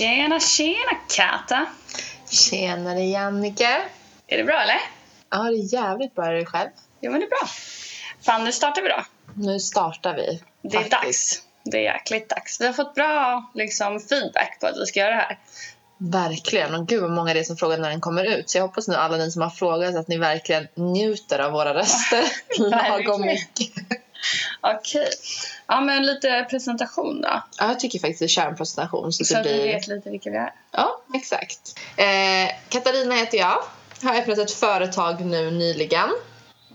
Tjena, tjena Kata! Tjenare Jannike! Är det bra eller? Ja, det är jävligt bra. Är det själv? Jo men det är bra. Fan, nu startar vi då. Nu startar vi. Det är faktiskt. dags. Det är jäkligt dags. Vi har fått bra liksom, feedback på att vi ska göra det här. Verkligen. Och gud vad många det är som frågar när den kommer ut. Så jag hoppas nu alla ni som har frågat att ni verkligen njuter av våra röster lagom mycket. Okej. Ja, men lite presentation då. Ja, jag tycker faktiskt vi kör en presentation så, Så det att vi blir... vet lite vilka vi är. Ja, exakt. Eh, Katarina heter jag. Har öppnat ett företag nu nyligen.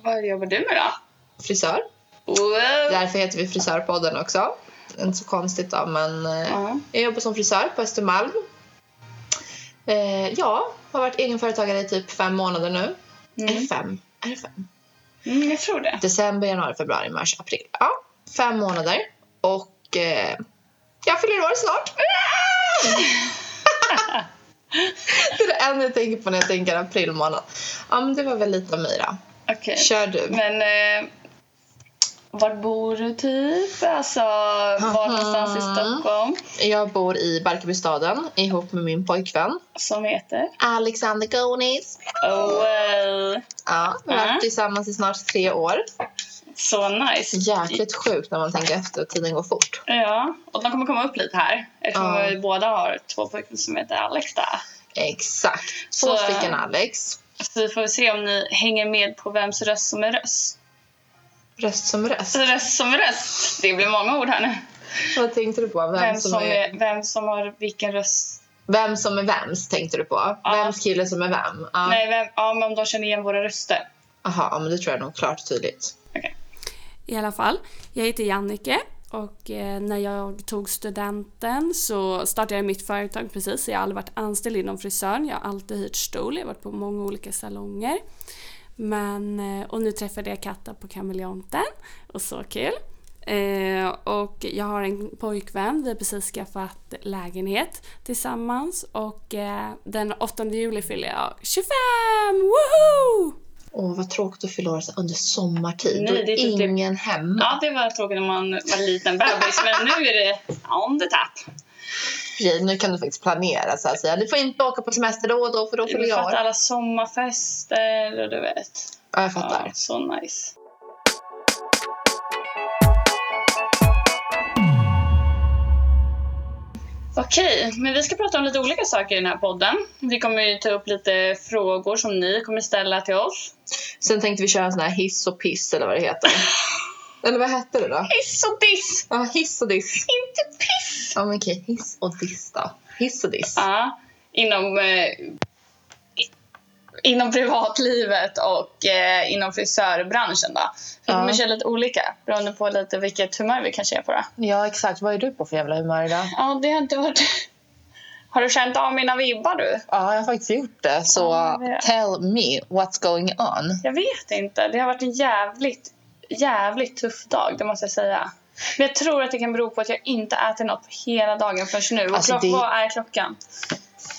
Vad jobbar du med då? Frisör. Wow. Därför heter vi Frisörpodden också. Inte så konstigt då, men Ja. jag jobbar som frisör på Östermalm. Eh, ja, har varit egenföretagare i typ fem månader nu. Är det Mm. fem? Är det fem? Mm, jag tror det. December, januari, februari, mars, april. Ja, fem månader. Och eh, jag fyller år snart. det är det enda jag tänker på när jag tänker april månad. Ja, men det var väl lite av mig då. Okej. Kör du. Men eh, var bor du typ? Alltså, var någonstans i Stockholm? Jag bor i Barkarbystaden ihop med min pojkvän Som heter? Alexander Gonis. Oh, well. Ja, vi har varit tillsammans i snart tre år. Så nice. Jäkligt sjukt när man tänker efter tiden går fort. Ja, och de kommer komma upp lite här. Eftersom Ja. vi båda har två pojkar som heter Alex där. Exakt. Två Så- stycken Alex. Så vi får se om ni hänger med på vems röst som är röst. Röst som röst. Röst som röst. Det blir många ord här nu. Vad tänkte du på? Vem, Vem som, som, är, är, vem som har vilken röst. vem som är vems tänkte du på? Ja. Vems kille som är vem? Ja. Nej, vem, ja, men om de känner igen våra röster. Aha, men det tror jag nog klart och tydligt. I alla fall, jag heter Jannike och eh, när jag tog studenten så startade jag mitt företag precis. Jag har aldrig varit anställd inom frisören, jag har alltid hyrt stol, jag har varit på många olika salonger. Men, eh, och nu träffade jag Katta på Kameleonten och så kul. Eh, och jag har en pojkvän, vi har precis skaffat lägenhet tillsammans och eh, den 8 juli fyller jag 25! Woho! Åh, vad tråkigt att fylla år under sommartid. Nej, är det är typ- ingen hemma. Ja, det var tråkigt när man var en liten bebis, men nu är det on the tap. Okej, Nu kan du faktiskt planera så att säga. Du får inte åka på semester då och då för då fyller jag alla sommarfester och du vet. Ja, jag fattar. Ja, så nice. Okej, men vi ska prata om lite olika saker i den här podden. Vi kommer ju ta upp lite frågor som ni kommer ställa till oss. Sen tänkte vi köra en sån här hiss och piss eller vad det heter. eller vad hette det då? Hiss och diss! Ja, hiss och diss. Inte piss! Ja, men okej. Hiss och diss då. Hiss och diss. Ja, inom, eh, inom privatlivet och eh, inom frisörbranschen då. Vi Ja. köra lite olika beroende på lite vilket humör vi kanske är på det. Ja, exakt. Vad är du på för jävla humör idag? Ja, det har inte varit... Har du känt av mina vibbar du? Ja, jag har faktiskt gjort det. Så Ja, tell me what's going on. Jag vet inte. Det har varit en jävligt, jävligt tuff dag, det måste jag säga. Men jag tror att det kan bero på att jag inte ätit något hela dagen förrän nu. Alltså, det- vad är klockan?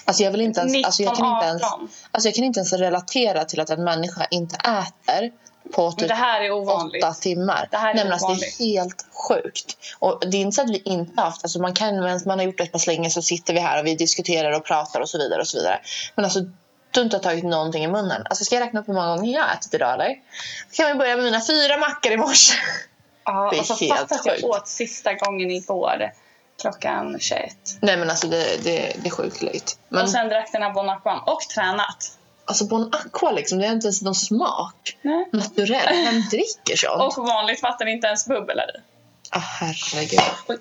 Alltså jag vill inte ens, 19, alltså jag kan inte ens, 18. alltså jag kan inte ens relatera till att en människa inte äter på typ åtta timmar. Det här är Nej, alltså, det är helt sjukt. Och det är inte så att vi inte haft, alltså man kan, man har gjort det ett par länge så sitter vi här och vi diskuterar och pratar och så vidare och så vidare. Men alltså du inte har tagit någonting i munnen. Alltså ska jag räkna upp hur många gånger jag har ätit idag eller? Då kan vi börja med mina fyra mackor i morse. Ja, Det är och så helt fatta att jag åt sista gången igår klockan 21. Nej men alltså det, det, det är sjukt löjligt. Men Och sen drack den här Bon Aquan och tränat. alltså Bon Aqua liksom, det är inte ens någon smak. Nej. Naturell, vem dricker sånt? Och vanligt vatten, inte ens bubbel i. Ah, herregud. Oj.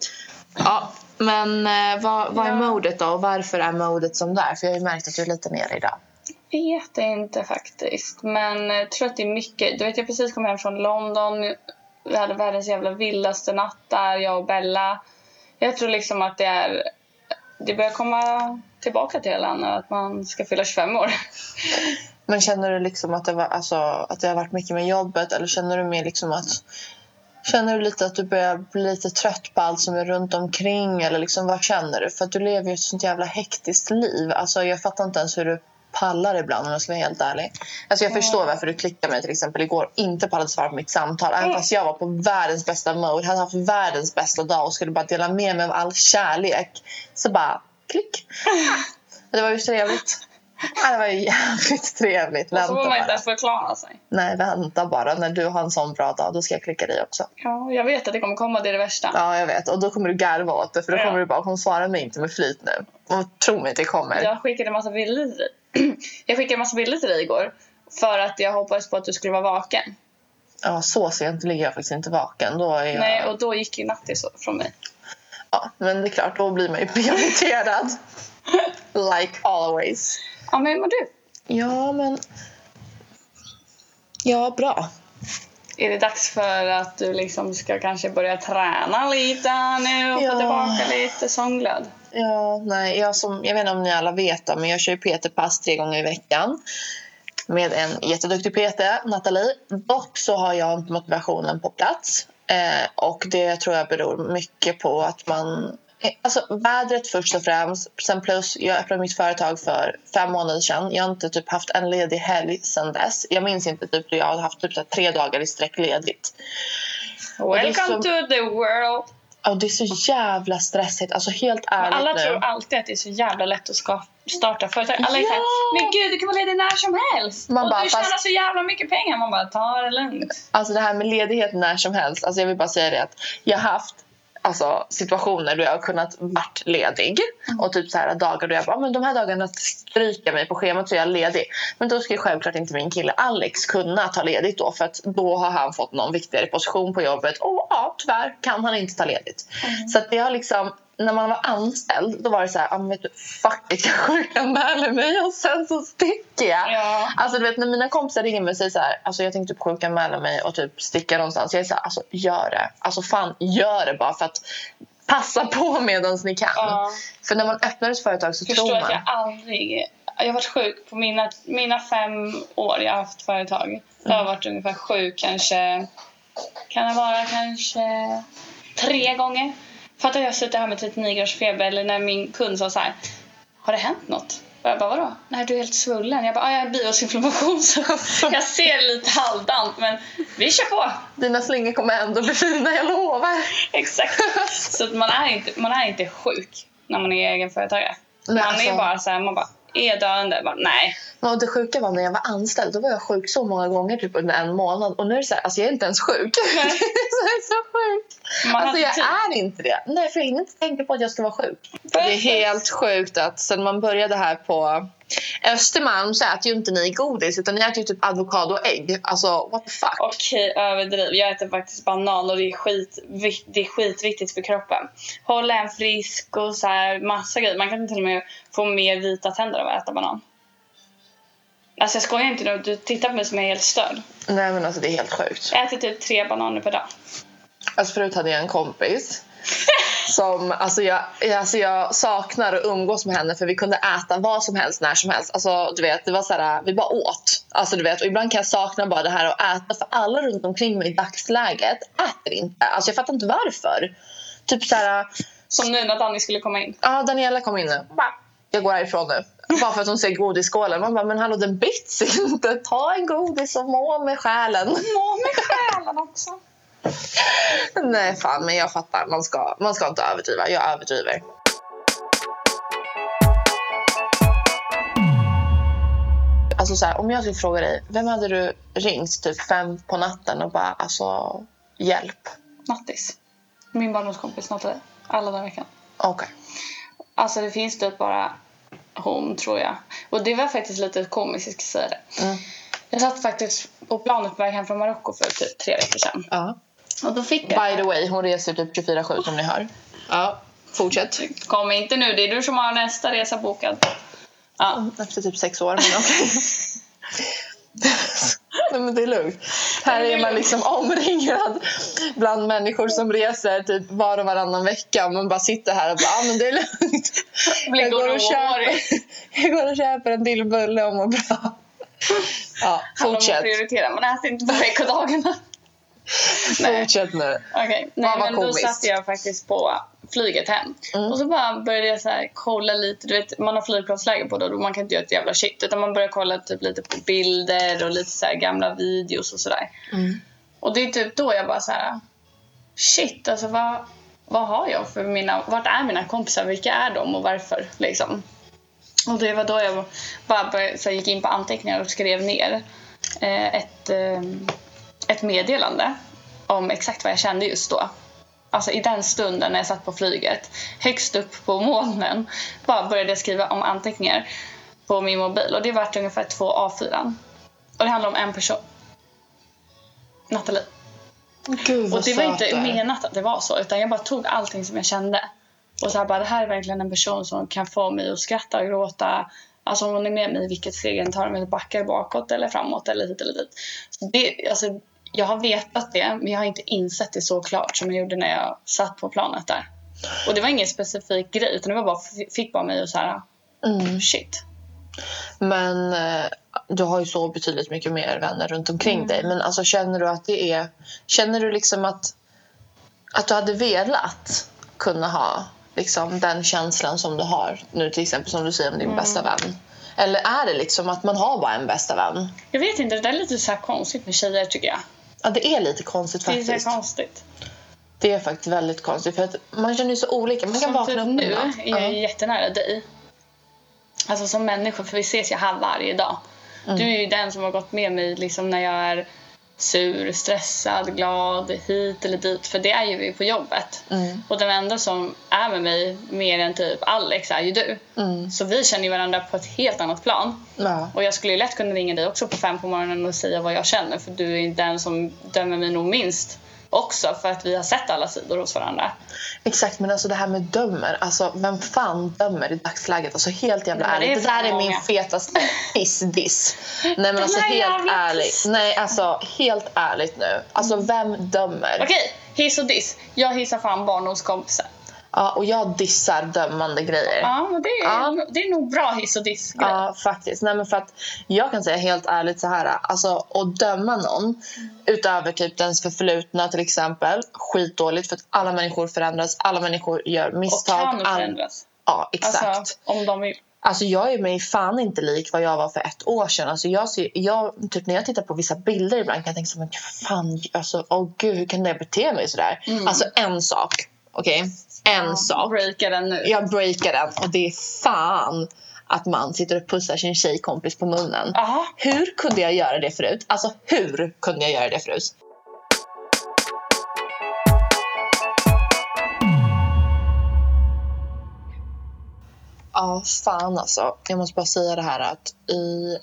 Ja, men eh, vad, vad är Ja. modet då och varför är modet som det är? För jag har ju märkt att du är lite nere idag vet inte faktiskt. Men jag tror att det är mycket. Du vet, jag precis kom hem från London. Vi hade världens jävla vildaste natt där, jag och Bella. Jag tror liksom att det är... Det börjar komma tillbaka till hela nu, att man ska fylla 25 år. Men känner du liksom att det, var, alltså, att det har varit mycket med jobbet eller känner du mer liksom att Känner du lite att du börjar bli lite trött på allt som är runt omkring eller liksom vad känner du? För att du lever ju ett sånt jävla hektiskt liv. Alltså jag fattar inte ens hur du pallar ibland om jag ska vara helt ärlig. Alltså jag förstår varför du klickade mig till exempel igår inte pallade svara på mitt samtal. Även Mm. fast jag var på världens bästa mode, hade haft världens bästa dag och skulle bara dela med mig av all kärlek. Så bara, klick. Det var ju trevligt. Ja, det var ju jävligt trevligt. Och så Vänta får man inte ens förklara sig. Nej, vänta bara. När du har en sån bra dag, då ska jag klicka dig också. Ja, jag vet att det kommer komma, det är det värsta. Ja, jag vet. Och då kommer du garva åt det. För då Ja. kommer du bara, hon svarar mig inte med flit nu. Och tro mig, det kommer. Jag skickade en massa bilder till dig. Jag skickade en massa bilder till dig igår. För att jag hoppades på att du skulle vara vaken. Ja, så sent ligger jag faktiskt inte vaken. Då är jag... Nej, och då gick ju nattis från mig. ja, men det är klart, då blir man ju prioriterad. like always. Ja, men hur mår du? Ja, men... Ja, bra. Är det dags för att du liksom ska kanske börja träna lite nu och Ja. få tillbaka lite sångglöd? Ja, nej, jag, som, jag vet inte om ni alla vet men jag kör ju PT-pass tre gånger i veckan med en jätteduktig PT, Nathalie. Dock så har jag inte motivationen på plats eh, och det tror jag beror mycket på att man eh, Alltså vädret först och främst. Sen plus, jag öppnade mitt företag för fem månader sedan. Jag har inte typ haft en ledig helg sedan dess. Jag minns inte typ jag har haft typ tre dagar i sträck ledigt. Welcome så- to the world! Och det är så jävla stressigt. Alltså helt Men ärligt alla nu. tror alltid att det är så jävla lätt att ska starta företag. Alla är Ja! såhär, men gud du kan vara ledig när som helst! Man och bara, du tjänar fast- så jävla mycket pengar. Man bara, ta det lugnt. Alltså det här med ledighet när som helst. Alltså jag vill bara säga det att jag har haft alltså, situationer då jag har kunnat varit ledig. Och typ så här dagar då jag bara, "Ah, men de här dagarna stryker mig på schemat så är jag ledig. Men då ska ju självklart inte min kille Alex kunna ta ledigt då för att då har han fått någon viktigare position på jobbet. Och ja, tyvärr kan han inte ta ledigt. Så att det har liksom när man var anställd då var det så här, ah, vet du, fuck it, jag sjukanmäler mig och sen så sticker jag. Ja. Alltså du vet när mina kompisar ringer mig och säger så här, alltså jag tänkte typ sjukanmäla mig och typ sticka någonstans. Jag är så här, alltså gör det. Alltså fan gör det bara för att passa på medan ni kan. Ja. För när man öppnar ett företag så Förstår tror att man. jag aldrig... Jag har varit sjuk på mina, mina fem år jag har haft företag. Jag har varit ungefär sjuk kanske... Kan det vara kanske tre gånger? För att jag suttit här med 39 graders feber eller när min kund sa så här. Har det hänt något? Och jag bara vadå? Nej du är helt svullen. Jag bara jag har biosinflammation så jag ser lite halvdant men vi kör på. Dina slingor kommer ändå bli fina, jag lovar. Exakt. Så att man är inte, man är inte sjuk när man är egenföretagare. Nej, man alltså- är bara så här, man bara är döende. Bara, nej. Och det sjuka var när jag var anställd, då var jag sjuk så många gånger typ under en månad. Och nu är det så här, alltså jag är inte ens sjuk. Det är så sjukt. Man Alltså jag är inte det. Nej, för jag hinner inte tänka på att jag ska vara sjuk. Det är helt sjukt att sen man började här på Östermalm så äter ju inte ni godis utan ni äter ju typ avokado och ägg. Alltså what the fuck. Okej, överdriv. Jag äter faktiskt banan och det är, skit, det är skitviktigt för kroppen. Hålla en frisk och så här massa grejer. Man kan till och med få mer vita tänder av att äta banan. Alltså jag skojar inte nu. Du tittar på mig som är helt störd. Nej men alltså det är helt sjukt. Jag äter typ tre bananer per dag. Alltså förut hade jag en kompis som, alltså jag, alltså jag saknar att umgås med henne för vi kunde äta vad som helst när som helst. Alltså du vet, det var så här, vi bara åt. Alltså du vet, och ibland kan jag sakna bara det här att äta för alla runt omkring mig i dagsläget äter inte. Alltså jag fattar inte varför. Typ så här, Som nu när Danny skulle komma in. ja Daniela kom in nu. Jag går härifrån nu. Bara för att hon ser godisskålen. Man bara, men hallå den bits inte. Ta en godis och må med själen. Må med själen också. Nej fan, men jag fattar. Man ska, man ska inte överdriva. Jag överdriver. Alltså så här, om jag skulle fråga dig, vem hade du ringt typ fem på natten och bara alltså hjälp? Nattis. Min barndomskompis Nathalie. Alla dagar i veckan. Okej. Alltså det finns typ bara hon tror jag. Och det var faktiskt lite komiskt, jag ska säga det. Mm. Jag satt faktiskt på planet på väg hem från Marocko för typ tre veckor sedan. Ja. Och då fick jag... By the way, hon reser typ 24-7 som ni hör. Ja, fortsätt. Kom inte nu, det är du som har nästa resa bokad. Ja. Efter typ sex år, men okej. Nej men det är lugnt. Här är man liksom omringad bland människor som reser typ var och varannan vecka och man bara sitter här och bara, ah, men det är lugnt. Jag går, och köper, jag går och köper en till bulle och bra. Ja, om fortsätt. prioritera, man äter inte på veckodagarna. Nej. Fortsätt nu. Okej, Vad nej men då satt jag faktiskt på flyget hem. Mm. Och så bara började jag så här kolla lite, du vet man har flygplansläge på då, då man kan inte göra ett jävla shit utan man börjar kolla typ lite på bilder och lite så här gamla videos och sådär. Mm. Och det är typ då jag bara så här shit alltså vad, vad har jag för mina, vart är mina kompisar, vilka är de och varför liksom. Och det var då jag bara började, så gick in på anteckningar och skrev ner eh, ett, eh, ett meddelande om exakt vad jag kände just då. Alltså i den stunden när jag satt på flyget, högst upp på molnen, bara började jag skriva om anteckningar på min mobil och det vart ungefär två A4. Och det handlar om en person. Nathalie. Gud Och det var inte du är. menat att det var så utan jag bara tog allting som jag kände. Och så här bara, det här är verkligen en person som kan få mig att skratta och gråta. Alltså om hon är med mig vilket steg jag tar mig backar bakåt eller framåt eller hit eller dit. Så det, alltså, jag har vetat det men jag har inte insett det så klart som jag gjorde när jag satt på planet där. Och det var ingen specifik grej utan det var bara, fick bara mig att så här, Mm. shit. Men eh, du har ju så betydligt mycket mer vänner runt omkring Mm. dig. Men alltså känner du att det är... Känner du liksom att, att du hade velat kunna ha liksom, den känslan som du har nu till exempel som du säger om din Mm. bästa vän? Eller är det liksom att man har bara en bästa vän? Jag vet inte, det där är lite så här konstigt med tjejer tycker jag. Ja, det är lite konstigt Det är faktiskt. konstigt. Det är faktiskt väldigt konstigt för att man känner ju så olika. Man kan Som vakna typ upp nu är jag Ja. jättenära dig. Alltså som människa, för vi ses ju här varje dag. Mm. Du är ju den som har gått med mig liksom när jag är sur, stressad, glad, hit eller dit. För det är ju vi på jobbet. Mm. Och den enda som är med mig mer än typ Alex är ju du. Mm. Så vi känner ju varandra på ett helt annat plan. Ja. Och jag skulle ju lätt kunna ringa dig också på fem på morgonen och säga vad jag känner. För du är den som dömer mig nog minst också för att vi har sett alla sidor hos varandra. Exakt, men alltså det här med dömer. Alltså, vem fan dömer i dagsläget? Alltså helt jävla men det är ärligt. Det där är så min många. fetaste piss-diss. Nej men alltså helt ärligt. Nej alltså helt ärligt nu. Alltså vem dömer? Okej, hiss och diss. Jag hissar fan barndomskompisar. Ja, och jag dissar dömande grejer. Ja, men det är, Ja. det är nog bra hiss och diss Ja, faktiskt. Nej, men för att jag kan säga helt ärligt så här. Alltså, att döma någon utöver typ dens förflutna till exempel. Skitdåligt för att alla människor förändras. Alla människor gör Och misstag. kan all... förändras. Ja, exakt. Alltså, om de vill. Alltså jag är mig fan inte lik vad jag var för ett år sedan. Alltså jag ser, jag, typ när jag tittar på vissa bilder ibland kan jag tänka så men fan, alltså, åh gud, hur kan jag bete mig sådär? Alltså en sak, okej? En sak. Breaka den nu. Jag breakar den och det är fan att man sitter och pussar sin tjejkompis på munnen. Jaha. Hur kunde jag göra det förut? Alltså hur kunde jag göra det förut? Ja, fan alltså. Jag måste bara säga det här att i...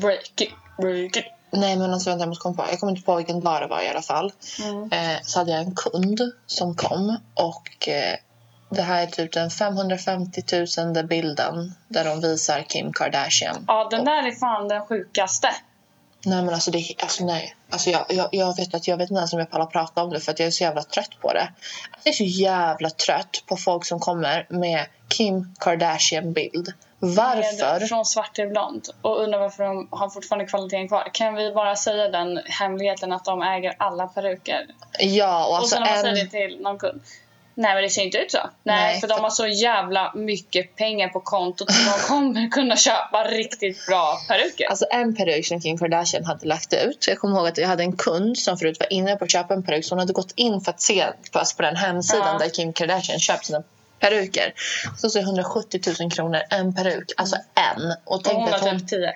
Break it, break it. Nej men alltså vänta, jag måste komma på. Jag kommer inte på vilken dag det var i alla fall. Mm. Eh, så hade jag en kund som kom och eh, det här är typ den 550 000 bilden där de visar Kim Kardashian. Ja, den där är fan den sjukaste. Nej men alltså, det, alltså nej. Alltså jag, jag, jag vet att jag vet inte ens om jag pallar prata om det för att jag är så jävla trött på det. Jag är så jävla trött på folk som kommer med Kim Kardashian bild. Varför? Från svart till blond. Och undrar varför de har fortfarande kvaliteten kvar. Kan vi bara säga den hemligheten att de äger alla peruker? Ja och och alltså sen när man säger det en... till någon kund. Nej men det ser inte ut så. Nej, Nej, för för- de har så jävla mycket pengar på kontot så de kommer kunna köpa riktigt bra peruker. Alltså en peruk som Kim Kardashian hade lagt ut. Jag kommer ihåg att jag hade en kund som förut var inne på att köpa en peruk. Så hon hade gått in för att se på, alltså på den hemsidan Ja. där Kim Kardashian köpt sina peruker. Så står det 170 000 kronor en peruk. Alltså en. Och och tänkte hon har hon... typ 10.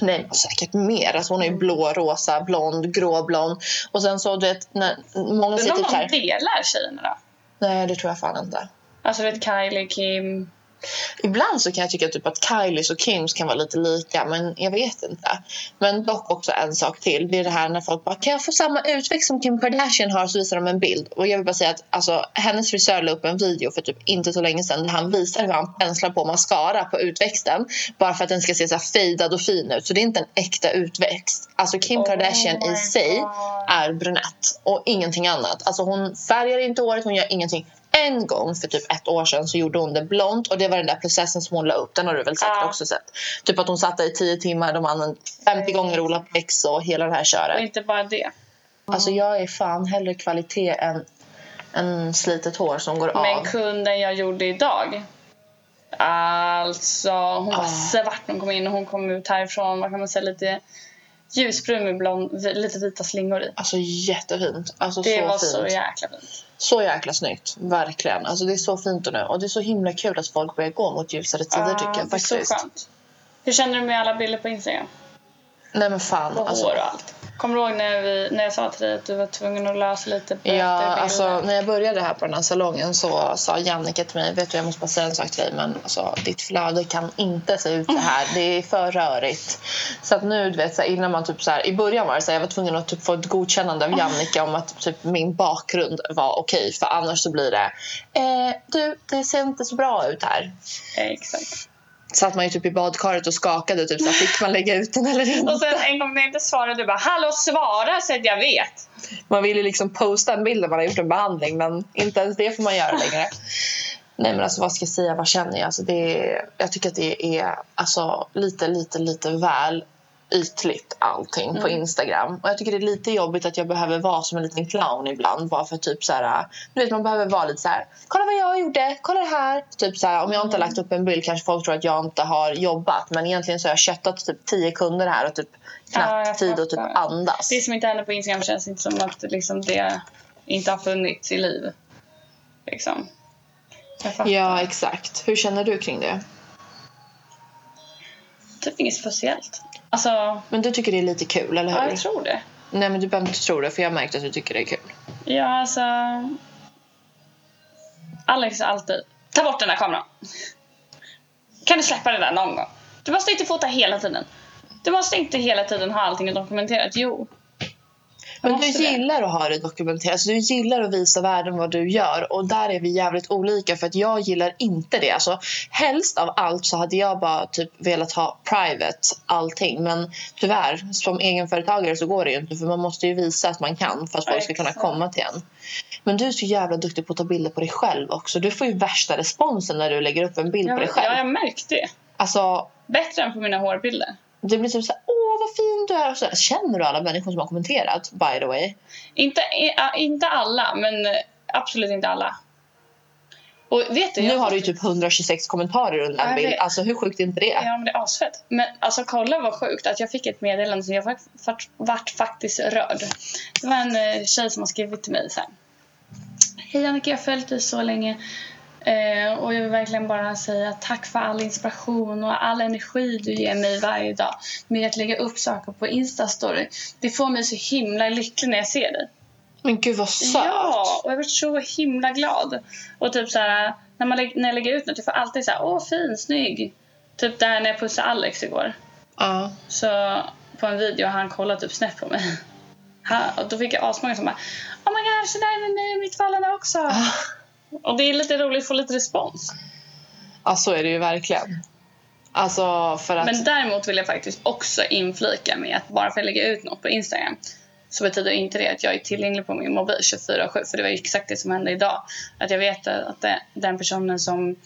Nej, säkert mer. Alltså hon är ju blå, rosa, blond, gråblond. Och sen så, du vet, när många typ om de delar tjejerna då? Nej, det tror jag fan inte. Alltså vet Kylie, Kim. Ibland så kan jag tycka typ att Kylies och Kims kan vara lite lika, men jag vet inte. Men dock också en sak till. Det är det här när folk bara “kan jag få samma utväxt som Kim Kardashian har?” så visar de en bild. Och jag vill bara säga att alltså, hennes frisör la upp en video för typ inte så länge sedan där han visar hur han penslar på mascara på utväxten bara för att den ska se så här fejdad och fin ut. Så det är inte en äkta utväxt. Alltså Kim Oh Kardashian i sig är brunett och ingenting annat. Alltså hon färgar inte håret, hon gör ingenting. En gång för typ ett år sedan så gjorde hon det blont och det var den där processen som hon la upp. Den har du väl säkert Ja. också sett. Typ att hon satt där i 10 timmar, de använde 50 gånger Olaplex och hela det här Och köret. inte bara det. Alltså jag är fan hellre kvalitet än, än slitet hår som går Men av. kunden jag gjorde idag. Alltså hon var Ah. svart när hon kom in och hon kom ut härifrån. Vad kan man säga lite ljusbrun med lite vita slingor i. Alltså jättefint. Alltså Det så var fint. så jäkla fint. Så jäkla snyggt. Verkligen. Alltså det är så fint nu. Och det är så himla kul att folk börjar gå mot ljusare tider Ja, tycker jag det är så faktiskt. skönt. Hur känner du med alla bilder på Instagram? Nej men fan. Och Alltså, hår och allt. Kommer du ihåg när, vi, när jag sa till dig att du var tvungen att lösa lite bättre Ja, bilder? alltså när jag började här på den här salongen så sa Jannike till mig, vet du jag måste bara säga en sak till dig men alltså, ditt flöde kan inte se ut så här, det är för rörigt. Så att nu du vet så här, innan man typ så här, i början var det så här, jag var tvungen att typ få ett godkännande av Jannike om att typ min bakgrund var okej för annars så blir det, eh, du det ser inte så bra ut här. Ja, exakt. Satt man ju typ i badkaret och skakade typ så här, fick man lägga ut den eller inte? Och sen en gång när jag inte svarade, du bara “Hallå svara så att jag vet”. Man vill ju liksom posta en bild när man har gjort en behandling men inte ens det får man göra längre. Nej men alltså vad ska jag säga, vad känner jag? Alltså, det är, jag tycker att det är alltså, lite, lite, lite väl ytligt allting på Instagram. Och jag tycker det är lite jobbigt att jag behöver vara som en liten clown ibland. Bara för typ så här, du vet man behöver vara lite så här. kolla vad jag gjorde, kolla det här. Typ så här, om jag inte har lagt upp en bild kanske folk tror att jag inte har jobbat. Men egentligen så har jag köttat typ tio kunder här och typ knappt Ja, tid att typ andas. Det som inte händer på Instagram känns inte som att liksom, det inte har funnits i liv. Liksom. Ja, exakt. Hur känner du kring det? Typ inget speciellt. Alltså, Men du tycker det är lite kul, eller hur? ja, jag tror det. Nej, men du behöver inte tro det, för jag har märkt att du tycker det är kul. Ja, alltså... Alex är alltid... Ta bort den där kameran. Kan du släppa det där någon gång? Du måste inte fota hela tiden. Du måste inte hela tiden ha allting dokumenterat. Jo. Jag Men du gillar att ha det dokumenterat. Alltså, du gillar att visa världen vad du gör. Och där är vi jävligt olika, för att jag gillar inte det. Alltså, helst av allt så hade jag bara typ velat ha private allting. Men tyvärr, som egenföretagare så går det ju inte. För man måste ju visa att man kan för att folk ska kunna komma till en. Men du är så jävla duktig på att ta bilder på dig själv också. Du får ju värsta responsen när du lägger upp en bild på dig Ja, själv. jag märkte det. Alltså, Bättre än på mina hårbilder. Det blir typ såhär, åh vad fin du är. Och så här, känner du alla människor som har kommenterat, by the way? Inte, inte alla, men eh, absolut inte alla. Och vet du, Nu har du ju typ 126 kommentarer under en bild. Alltså hur sjukt är inte det? Ja, men det är asfett. Men alltså kolla vad sjukt att jag fick ett meddelande som jag vart, vart, vart faktiskt rörd. Det var en eh, tjej som har skrivit till mig så här. Hej Annika, jag har följt dig så länge. Eh, och jag vill verkligen bara säga tack för all inspiration och all energi du ger mig varje dag med att lägga upp saker på Instastory. Det får mig så himla lycklig när jag ser dig. Men gud vad söt. Ja, och jag blev så himla glad. Och typ så här, när, man, när jag lägger ut något, jag får alltid så här, åh fin, snygg. Typ där när jag pussade Alex igår. Ja. Så på en video han kollat typ snett på mig. Han, och då fick jag asmånga som bara Oh my god, så där är det mig i mitt förhållande också. Ah. Och det är lite roligt att få lite respons. ja, så är det ju verkligen. Alltså för att... Men däremot vill jag faktiskt också inflika med att bara för att jag lägger ut något på Instagram så betyder inte det att jag är tillgänglig på min mobil 24-7. För det var exakt det som hände idag. Att jag vet att det, den personen som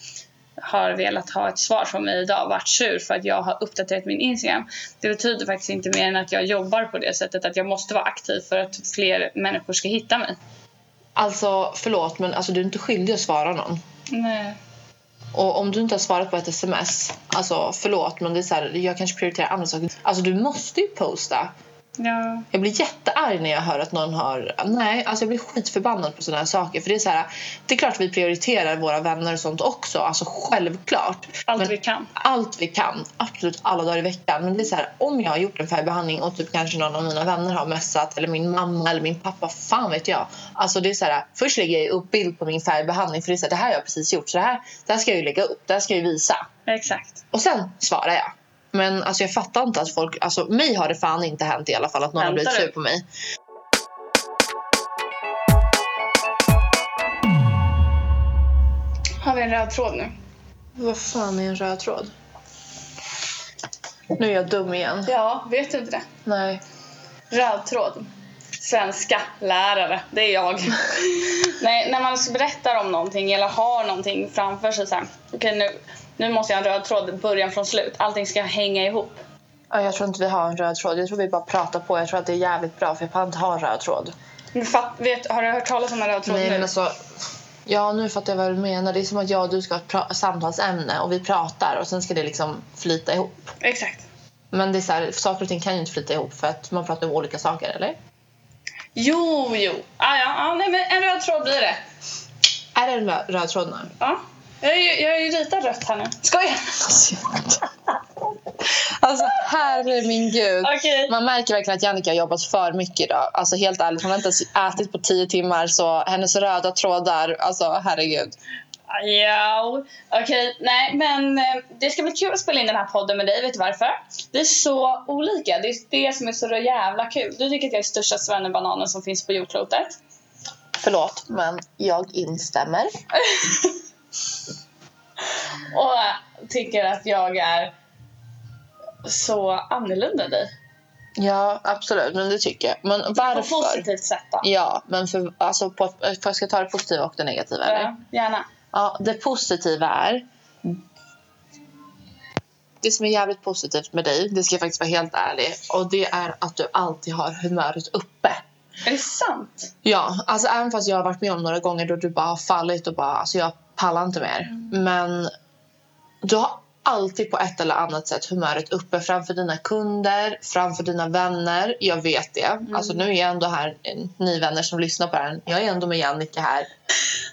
har velat ha ett svar från mig idag varit sur för att jag har uppdaterat min Instagram. Det betyder faktiskt inte mer än att jag jobbar på det sättet att jag måste vara aktiv för att fler människor ska hitta mig. Alltså förlåt men alltså, du är inte skyldig att svara någon. Nej. Och om du inte har svarat på ett sms, alltså förlåt men det är så här, jag kanske prioriterar andra saker. Alltså du måste ju posta. Ja. Jag blir jättearg när jag hör att någon har... Nej, alltså jag blir skitförbannad på sådana här saker. För det är så här, det är klart att vi prioriterar våra vänner och sånt också. Alltså självklart. Allt Men vi kan. Allt vi kan. Absolut alla dagar i veckan. Men det är så här, om jag har gjort en färgbehandling och typ kanske någon av mina vänner har messat eller min mamma eller min pappa, fan vet jag. Alltså det är så här, först lägger jag upp bild på min färgbehandling för det är så här, det här har jag precis gjort. Så det här, det här ska jag ju lägga upp, det här ska jag ju visa. Exakt. Och sen svarar jag. Men alltså jag fattar inte att folk, alltså mig har det fan inte hänt i alla fall att någon har Väntar blivit du? sur på mig. Har vi en röd tråd nu? Vad fan är en röd tråd? Nu är jag dum igen. Ja, vet du inte det? Nej. Röd tråd. Svenska lärare, det är jag. Nej, när man berättar om någonting eller har någonting framför sig så här. Okej, nu, nu måste jag ha en röd tråd, början från slut. Allting ska hänga ihop. Ja, jag tror inte vi har en röd tråd. Jag tror vi bara pratar på. Jag tror att det är jävligt bra för jag inte ha en röd tråd. Men Fatt, vet, har du hört talas om en röd tråd Nej, nu? men alltså, ja, nu fattar jag vad du menar. Det är som att jag och du ska ha ett samtalsämne och vi pratar och sen ska det liksom flyta ihop. Exakt. Men det är så här, saker och ting kan ju inte flyta ihop för att man pratar om olika saker, eller? Jo, jo. Ah, ja, ah, nej, men en röd tråd blir det. Är det en röd tråd nu? Ja. Jag har ju, jag har ju ritat rött här nu. Skoja! Alltså herre min gud. Okej. Man märker verkligen att Jannica har jobbat för mycket idag. Alltså helt ärligt, hon har inte ens ätit på tio timmar så hennes röda trådar, alltså herregud. Ja, okej. Nej, men eh, det ska bli kul att spela in den här podden med dig. Vet du varför? Vi är så olika. Det är det som är så jävla kul. Du tycker att jag är största svennebananen som finns på jordklotet. Förlåt, men jag instämmer. Och tycker att jag är så annorlunda än dig. Ja, absolut, men det tycker jag. Men På varför? positivt sätt då. Ja, men för, alltså på, för jag ska ta det positiva och det negativa, eller? Ja, gärna. Ja, det positiva är... Det som är jävligt positivt med dig, det ska jag faktiskt vara helt ärlig, och det är att du alltid har humöret uppe. Är det sant? Ja, alltså även fast jag har varit med om några gånger då du bara har fallit och bara, alltså jag pallar inte mer. Men du har alltid på ett eller annat sätt humöret uppe framför dina kunder, framför dina vänner. Jag vet det. Alltså nu är jag ändå här, eh, ni vänner som lyssnar på det här, jag är ändå med Jannica här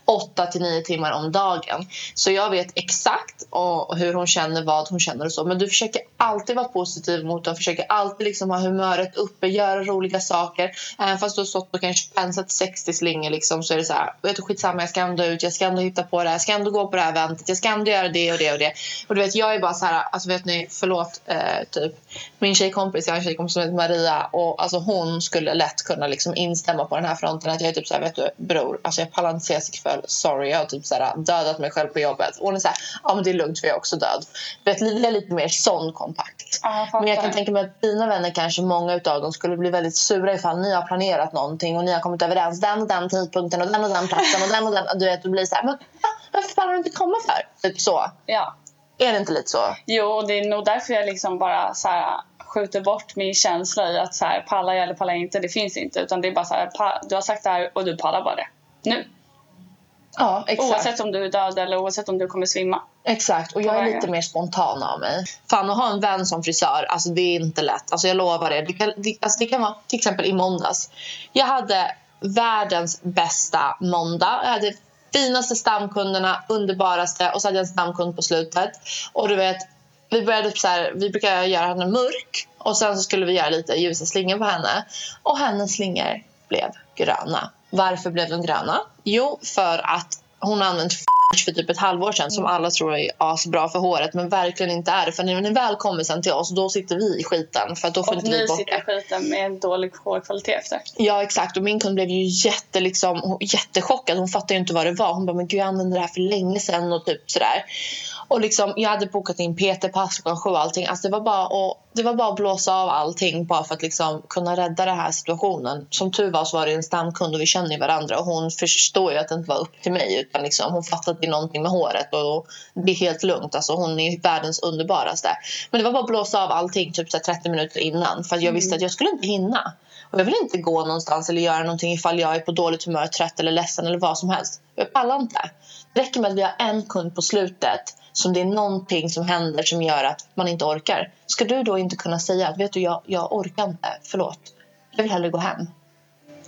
8 till 9 timmar om dagen. Så jag vet exakt och hur hon känner, vad hon känner och så. Men du försöker alltid vara positiv mot dem, försöker alltid liksom ha humöret uppe, göra roliga saker. Även fast du har stått och kanske pensat 60 slingor liksom, så är det så här, vet du, skitsamma, jag ska ändå ut, jag ska ändå hitta på det här, jag ska ändå gå på det här eventet, jag ska ändå göra det och det och det. Och du vet, jag är bara så här, alltså vet ni, förlåt, eh, typ min tjejkompis, jag har en tjejkompis som heter Maria och alltså hon skulle lätt kunna liksom instämma på den här fronten att jag är typ så här, vet du, bror, alltså jag pallar inte ses ikväll, sorry, jag har typ så här dödat mig själv på jobbet. Och hon är så här, ja men det är lugnt för jag är också död. Vet, vi är lite mer sån kontakt. Ja, jag Men jag kan tänka mig att dina vänner kanske, många utav dem skulle bli väldigt sura ifall ni har planerat någonting och ni har kommit överens den och den tidpunkten och den och den platsen och den och den. Du vet, du blir så här, men va? varför pallar du inte komma för? Typ så. Ja. Är det inte lite så? Jo, och det är nog därför jag liksom bara så här, skjuter bort min känsla i att så här, pallar jag eller pallar jag inte. Det finns inte. Utan det är bara så här, du har sagt det här och du pallar bara det. Nu. Ja, exakt. Oavsett om du är död eller oavsett om du kommer svimma. Exakt, och jag är lite mer spontan av mig. Fan, att ha en vän som frisör, alltså det är inte lätt. Alltså jag lovar det. Det kan, det, alltså det kan vara till exempel i måndags. Jag hade världens bästa måndag. Jag hade finaste stamkunderna, underbaraste och så hade jag en stamkund på slutet. Och du vet, vi började typ så här, vi brukar göra henne mörk och sen så skulle vi göra lite ljusa slingor på henne. Och hennes slingor blev gröna. Varför blev de gröna? Jo, för att hon har använt för typ ett halvår sedan som alla tror är asbra för håret men verkligen inte är det. För när ni väl kommer sen till oss då sitter vi i skiten för då får Och inte vi bort sitter i skiten med en dålig hårkvalitet efter. Ja exakt och min kund blev ju jätte, liksom, jättechockad. Hon fattade ju inte vad det var. Hon bara men gud jag använde det här för länge sedan och typ sådär. Och liksom, jag hade bokat in PT-pass klockan sju och allting. Alltså det, var bara att, det var bara att blåsa av allting bara för att liksom kunna rädda den här situationen. Som tur var så var det en stamkund och vi känner varandra och hon förstår ju att det inte var upp till mig utan liksom, hon fattade att det är någonting med håret och det är helt lugnt. Alltså hon är världens underbaraste. Men det var bara att blåsa av allting typ så här 30 minuter innan för jag visste att jag skulle inte hinna. Och jag vill inte gå någonstans eller göra någonting ifall jag är på dåligt humör, trött eller ledsen eller vad som helst. Jag pallar inte. Det räcker med att vi har en kund på slutet som det är någonting som händer som gör att man inte orkar. Ska du då inte kunna säga att vet du, jag, jag orkar inte, förlåt. Jag vill hellre gå hem.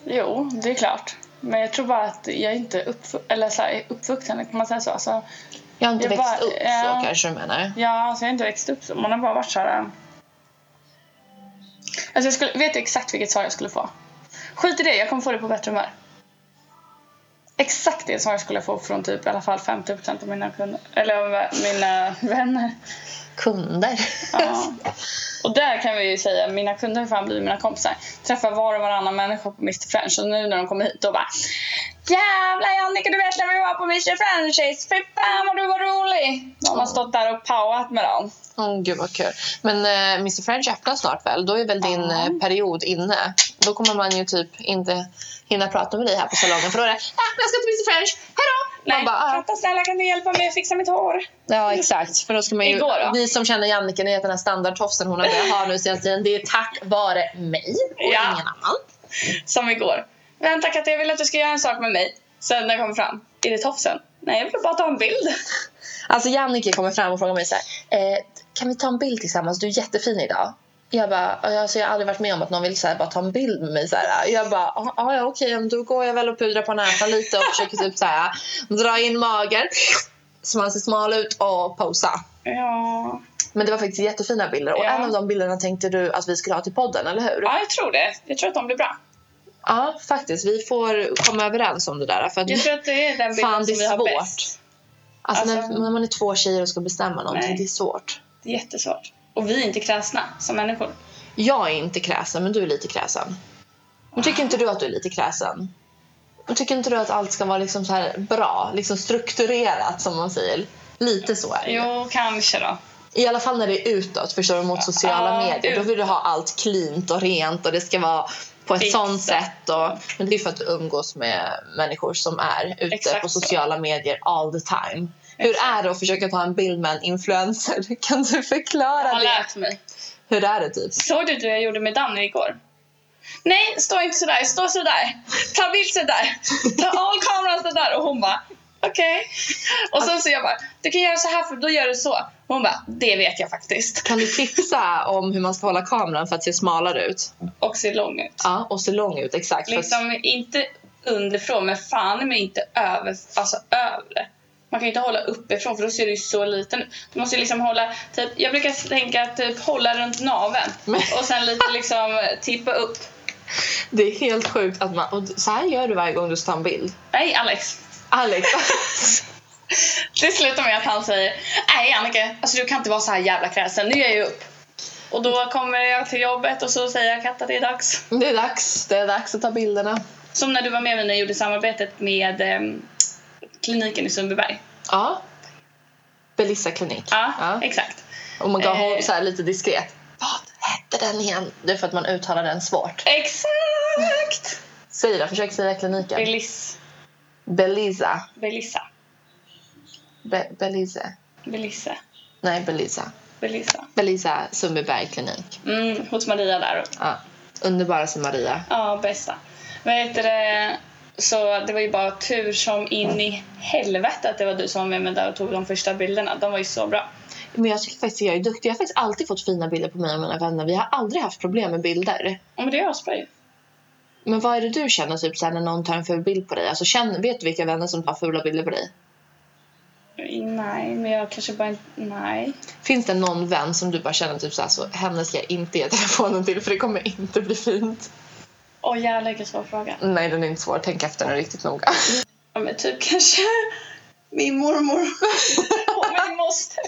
Jo, det är klart. Men jag tror bara att jag är inte uppf- eller så här, uppvuxen, kan man säga så? Alltså, Jag har inte Jag växt bara- upp ja. så kanske du menar. ja, alltså jag har inte växt upp så. Man har bara varit så här... äh. Alltså jag skulle, vet exakt vilket svar jag skulle få? Skit i det, jag kommer få det på bättre humör. Exakt det svar jag skulle få från typ i alla fall 50% av mina kunder. Eller av mina vänner. Kunder. Ja. Och där kan vi ju säga, mina kunder har fan blivit mina kompisar. Träffar var och varannan människa på Mr French och nu när de kommer hit då bara Jävlar Jannica du vet när vi var på Mr Frenchies, fy fan vad du var rolig! De har stått där och powerat med dem. Åh gud vad kul. Men eh, Mr French öppnar snart väl? Då är väl din eh, period inne? Då kommer man ju typ inte hinna prata med dig här på salongen för då är det ah, jag ska till Mr French, hejdå! Nej, bara, ah. Katta snälla kan du hjälpa mig att fixa mitt hår? Ja exakt, för då ska man ju, Igår då? vi som känner Jannike, ni vet den här standardtofsen hon har börjat ha nu senaste tiden, det är tack vare mig och Ja. ingen annan. Som igår. Vänta Katta jag vill att du ska göra en sak med mig. Sen när jag kommer fram, är det tofsen? Nej jag vill bara ta en bild. Alltså Jannike kommer fram och frågar mig så här, eh, kan vi ta en bild tillsammans? Du är jättefin idag. Jag bara, alltså jag har aldrig varit med om att någon vill så här, bara ta en bild med mig. Så här. Jag bara, "Ja, ja okej, okay, då går jag väl och pudrar på näsan lite och försöker typ så här, dra in magen så man ser smal ut och posa. Ja. Men det var faktiskt jättefina bilder och Ja. en av de bilderna tänkte du att vi skulle ha till podden, eller hur? ja, jag tror det. Jag tror att de blir bra. Ja, faktiskt. Vi får komma överens om det där. För Jag tror att det är den bilden Fan, det som vi har svårt. bäst. alltså, alltså- när, när man är två tjejer och ska bestämma någonting, Nej. det är svårt. Det är jättesvårt. Och vi är inte kräsna som människor. Jag är inte kräsen, men du är lite kräsen. Men tycker inte du att du är lite kräsen? Men tycker inte du att allt ska vara liksom så här bra, liksom strukturerat som man säger? Lite så är det. Jo, kanske då. I alla fall när det är utåt, förstår du, mot sociala Ja, medier. Då vill du ha allt cleant och rent och det ska vara på ett Fixat. sånt sätt. Och, men det är för att du umgås med människor som är ute Exakt på sociala medier all the time. Hur är det att försöka ta en bild med en influencer? Kan du förklara Jag har det? lärt mig. Hur är det typ? Såg du hur jag gjorde med Danny igår? Nej, stå inte sådär. Stå sådär. Ta bild sådär. Ta all kameran sådär. Och hon bara, okej. Och sen så jag bara, du kan göra så här för då gör du så. Hon bara, det vet jag faktiskt. Kan du tipsa om hur man ska hålla kameran för att se smalare ut? Och ser lång ut. Ja, och se lång ut. Exakt. För att- Liksom inte underifrån, men fan men inte över, alltså övre. Man kan ju inte hålla uppifrån för då ser det ju så liten ut. Du måste liksom hålla, typ, jag brukar tänka att typ hålla runt naveln och sen lite liksom tippa upp. Det är helt sjukt att man... Och så här gör du varje gång du ska ta en bild. Nej Alex, Alex. det slutar med att han säger Nej Annike, alltså du kan inte vara så här jävla kräsen, nu ger jag upp. Och då kommer jag till jobbet och så säger jag Katta det är dags. det är dags. Det är dags att ta bilderna. Som när du var med mig när jag gjorde samarbetet med ehm, kliniken i Sundbyberg. Ja. Belissa klinik. Ja, exakt. Och man kan Eh. så här lite diskret. Vad hette den igen? Det är för att man uttalar den svårt. Exakt! Säg det, försök säga kliniken. Belis, Belisa. Belissa. Be Belize. Belissa. Nej, Belisa. Belissa. Belisa Sundbyberg klinik. Mm, hos Maria där. Ja. Underbara som Maria. Ja, bästa. Vad heter det? Så det var ju bara tur som in i helvete att det var du som var med mig där och tog de första bilderna. De var ju så bra. Men jag tycker faktiskt att jag är duktig. Jag har faktiskt alltid fått fina bilder på mig och mina vänner. Vi har aldrig haft problem med bilder. Ja, men det är asbra ju. Men vad är det du känner typ, när någon tar en ful bild på dig? Alltså, känner, vet du vilka vänner som tar fula bilder på dig? Nej, men jag kanske bara inte... Nej. Finns det någon vän som du bara känner typ så här, så henne ska jag inte ge telefonen till för det kommer inte bli fint? Åh jävlar vilken svår fråga. Nej, den är inte svår. Tänk efter nu riktigt noga. Ja, men typ kanske min mormor och min moster.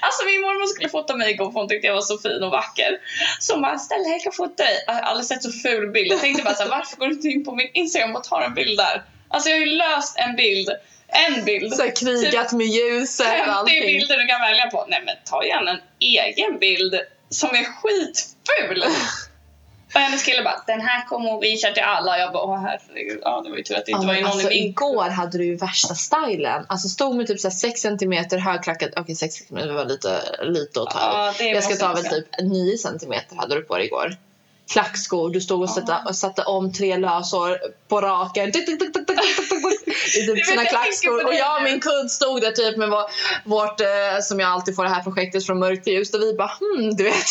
Alltså min mormor skulle fota mig igår för hon tyckte jag var så fin och vacker. Så bara, snälla jag kan fota dig. Jag har aldrig sett så ful bild. Jag tänkte bara så här, varför går du inte in på min Instagram och tar en bild där? Alltså jag har ju löst en bild. En bild. Så krigat med ljuset och 50 allting. bilder du kan välja på. Nej men ta gärna en egen bild som är skitful. Och hennes kille bara, den här kommer hon visa till alla. Jag bara, åh herregud. Ja det var ju tur att det inte Ja, var någon alltså, i min igår hade du ju värsta stilen. Alltså stod med typ 6 cm högklackat. Okej 6 cm var lite, lite att ta. Ja, Jag ska ta väl typ 9 cm hade du på dig igår. Klackskor, du stod och satte, och satte om tre lösår på raken. I typ sina klackskor. Och jag och min kudd stod där typ med vår, vårt, eh, som jag alltid får det här projektet från mörkt till ljus. Och vi bara hmm, du vet.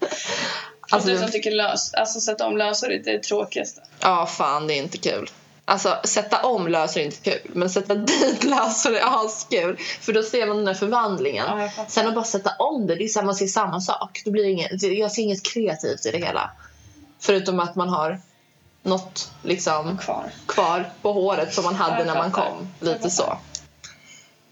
Alltså, du Alltså, som tycker lös, alltså sätta om lösor är det tråkigaste. Ja, fan det är inte kul. Alltså sätta om löser är inte kul, men sätta dit löser är askul. För då ser man den här förvandlingen. Ja. Sen att bara sätta om det, det är samma, man ser samma sak. Då blir det inget, det- jag ser inget kreativt i det hela. Förutom att man har något liksom Kvar. kvar på håret som man hade när man kom. Lite så.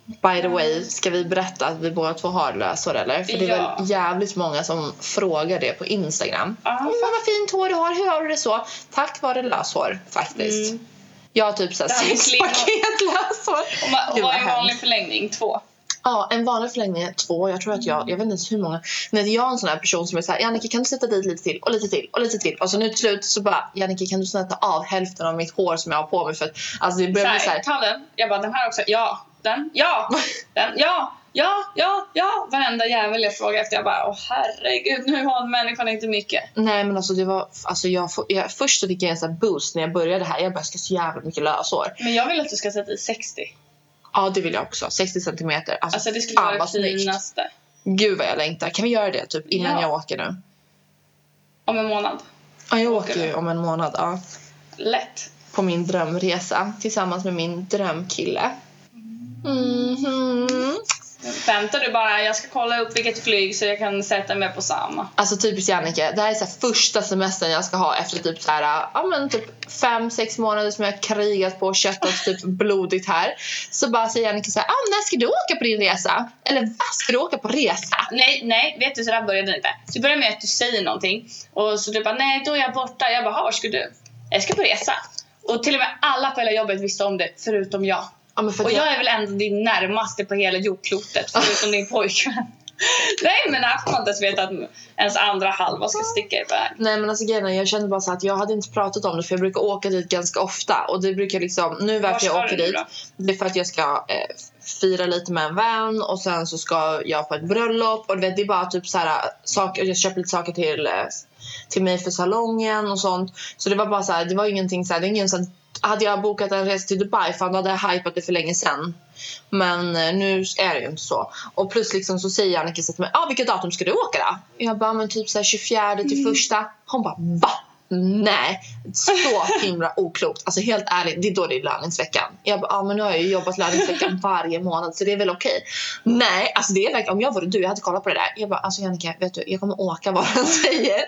By the way, ska vi berätta att vi båda två har lösor eller? För det är Ja. väl jävligt många som frågar det på Instagram. Ja, Mm, vad fint hår du har, hur har du det så? Tack vare löshår faktiskt. Mm. Jag har typ såhär sex paket löshår. Och, vad vad är en vanlig förlängning? Två. Ja, en vanlig förlängning är två. Jag tror att jag, jag vet inte ens hur många. Nej, jag är en sån här person som är såhär, Jannike kan du sätta dit lite till och lite till och lite till. Och så nu till slut så bara, Jannike kan du sätta av hälften av mitt hår som jag har på mig för att alltså det börjar bli Så såhär. här, ta den. Jag bara, den här också. Ja. Den. Ja. Den. Ja. Ja. Ja. Ja. Varenda jävel jag frågar efter. Jag bara, åh herregud. Nu har människan inte mycket. Nej men alltså det var, alltså jag, jag, först så fick jag en sån här boost när jag började här. Jag bara, jag ska så jävla mycket löshår. Men jag vill att du ska sätta i 60. Ja det vill jag också, 60 centimeter. Alltså, Alltså det skulle vara det snyggt. finaste. Gud vad jag längtar. Kan vi göra det typ innan Ja. jag åker nu? Om en månad. Ja, jag Åker åker ju om en månad. Ja. Lätt. På min drömresa tillsammans med min drömkille. Mhm. Väntar du bara, jag ska kolla upp vilket flyg så jag kan sätta mig på samma. Alltså typiskt Jannike, det här är så första semestern jag ska ha efter typ så här, ja men typ fem, sex månader som jag har krigat på och köttat typ blodigt här. Så bara säger Jannike så här, ah, när ska du åka på din resa? Eller vad ska du åka på resa? Nej, nej, vet du så där började det inte. Det börjar med att du säger någonting och så du bara, nej då är jag borta. Jag bara, "Ha, var ska du? Jag ska på resa. Och till och med alla på hela jobbet visste om det, förutom jag. Ja, Och att jag jag, är väl ändå din närmaste på hela jordklotet, förutom din pojkvän. Nej, men får man inte ens veta att ens andra halva ska sticka iväg. Nej men alltså grejen jag kände bara så att jag hade inte pratat om det för jag brukar åka dit ganska ofta. Och det brukar liksom, nu Var varför jag åker dit. det är för att jag ska eh, fira lite med en vän och sen så ska jag på ett bröllop. Och du vet det är bara typ så här saker, jag köper lite saker till, eh, till mig för salongen och sånt. Så det var bara så här, det var ingenting så här, det är ingen sån hade jag bokat en resa till Dubai fan då hade hypat det för länge sedan. Men eh, nu är det ju inte så. Och plus liksom så säger Annika så till mig, ah, vilket datum ska du åka då? Jag bara, men typ så här 24 till första. Hon bara, va? Nej, så himla oklokt. Alltså helt ärligt, det är då det är löningsveckan. Jag bara, ah, men nu har jag ju jobbat löningsveckan varje månad så det är väl okej. Nej, alltså det är verkligen, om jag vore du, jag hade kollat på det där. Jag bara, alltså Jannica, vet du, jag kommer åka vad den säger.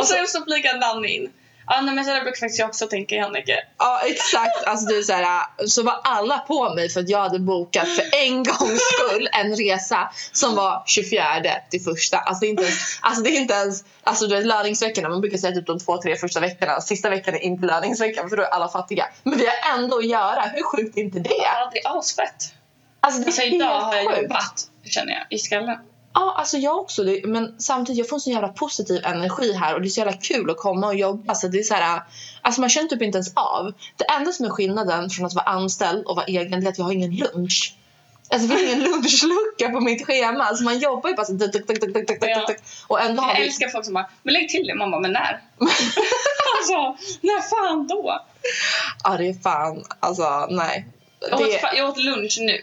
Och sen så flikar Danny in. Ja, nej, men så där brukar faktiskt jag också tänka, Jannike. Ja exakt, alltså är så, här, så var alla på mig för att jag hade bokat för en gångs skull en resa som var 24 till första. Alltså det är inte ens, alltså det är inte ens alltså du vet löningsveckorna, man brukar säga typ de två, tre första veckorna. Sista veckan är inte löningsveckan för då är alla fattiga. Men vi har ändå att göra, hur sjukt är inte det? Ja, det är asfett. Alltså det är Alltså idag har jag sjukt. jobbat, känner jag, i skallen. Ja, alltså jag också. Men samtidigt, jag får en så jävla positiv energi här och det är så jävla kul att komma och jobba. Så det är så här, alltså man känner typ inte ens av. Det enda som är skillnaden från att vara anställd och vara egen är att jag har ingen lunch. Alltså det finns ingen lunchlucka på mitt schema. Alltså man jobbar ju bara så tuk, tuk, tuk, tuk. Och ändå har Jag vi... älskar folk som bara, men lägg till det. Man bara, men när? alltså, när fan då? Ja, det är fan... Alltså, nej. Jag åt, jag åt lunch nu.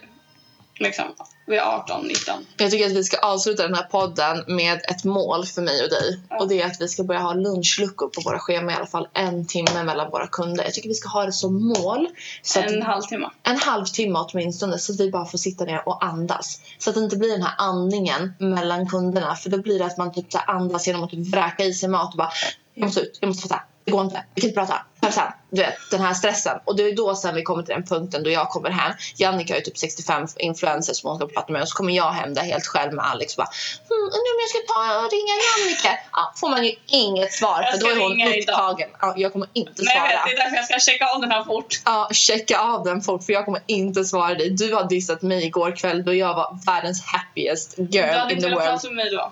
Liksom. Vi är 18, 19. jag tycker att vi ska avsluta den här podden med ett mål för mig och dig. Ja. Och det är att vi ska börja ha lunchluckor på våra scheman i alla fall en timme mellan våra kunder. Jag tycker vi ska ha det som mål. Så att En halvtimme. en halvtimme åtminstone så att vi bara får sitta ner och andas. Så att det inte blir den här andningen mellan kunderna. För då blir det att man typ så andas genom att typ vräka i sig mat och bara jag måste ut, jag måste fatta, det går inte, vi kan inte prata. Här, du vet, den här stressen. Och det är då sen vi kommer till den punkten då jag kommer hem. Jannica har ju typ 65 influencers som hon ska prata med och så kommer jag hem där helt själv med Alex och bara hmm, undrar om jag ska ta och ringa Jannica? Ja, får man ju inget svar för då är hon upptagen. Ja, jag kommer inte Nej, svara. vet, det är därför jag ska checka av den här fort. Ja, checka av den fort för jag kommer inte svara dig. Du har dissat mig igår kväll då jag var världens happiest Du girl hade in inte the velat world. prata med mig då.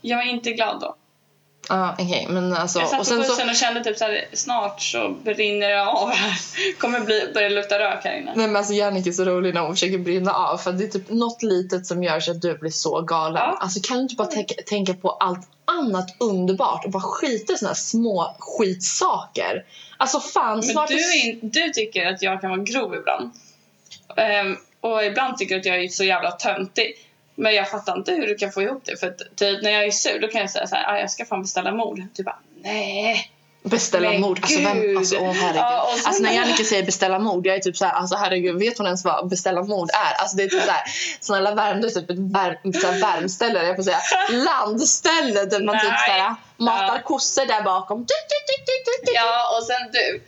Jag är inte glad då. Ja, okej, men alltså. Jag satt Och på sen så, bussen och kände typ såhär, snart så brinner det av här. Kommer bli, börja lukta rök här inne. nej men alltså Jannica är så rolig när hon försöker brinna av för det är typ något litet som gör så att du blir så galen. Ja. Alltså kan du inte bara tänka, tänka på allt annat underbart och bara skita i såna här små skitsaker? Alltså fan, Men snart du, är in, du tycker att jag kan vara grov ibland. Ehm, och ibland tycker du att jag är så jävla töntig. Men jag fattar inte hur du kan få ihop det. För typ, när jag är sur då kan jag säga så här, "Ah, jag ska fan beställa mord. Du bara, nej. Beställa Men mord. Alltså, vem, alltså, åh, herregud. Ja, så- alltså när Jannica säger beställa mord, jag är typ såhär, alltså herregud, vet hon ens vad beställa mord är? Alltså det är typ såhär, snälla Värmdö är typ ett värm, såhär, värmställe, jag får säga, landställe där man typ Nej. såhär, matar Ja. kossor där bakom. Ja, och sen du.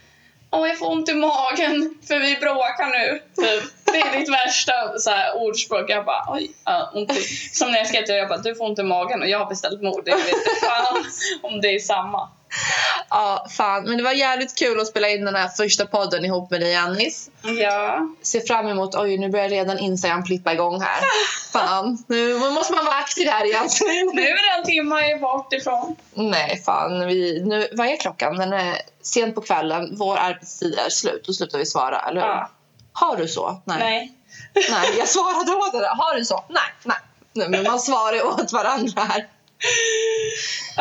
Åh, jag får ont i magen för vi bråkar nu. Typ. Det är ditt värsta så här, ordspråk. Jag bara, oj, ja, ont i. Som när jag skrev till dig, jag bara, du får ont i magen och jag har beställt mord. Jag vet inte fan om det är samma. Ja, fan. Men det var jävligt kul att spela in den här första podden ihop med dig Annis. Ja. Ser fram emot, oj nu börjar redan Instagram plippa igång här. Fan, nu måste man vara aktiv här igen. Nu är det en timme bort ifrån. Nej, fan. Vi, nu, vad är klockan? Den är sent på kvällen. Vår arbetstid är slut. Då slutar vi svara, eller hur? Ja. Har du så? Nej. Nej. Nej, jag svarade åt det. Har du så? Nej, nej. nej men man svarar åt varandra här.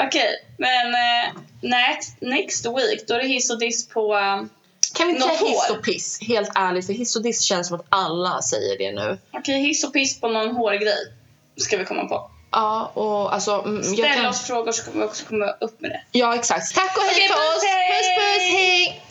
Okej, men eh, next, next week då är det hiss och diss på... eh, Kan vi inte Något säga hiss och piss? Helt ärligt, för hiss och diss känns som att alla säger det nu. Okej, hiss och piss på någon hårgrej. ska vi komma på. Ja, och alltså... mm, Ställ kan- oss frågor så kommer vi också komma upp med det. Ja, exakt. Tack och hej för puss, oss! Puss, puss, hej!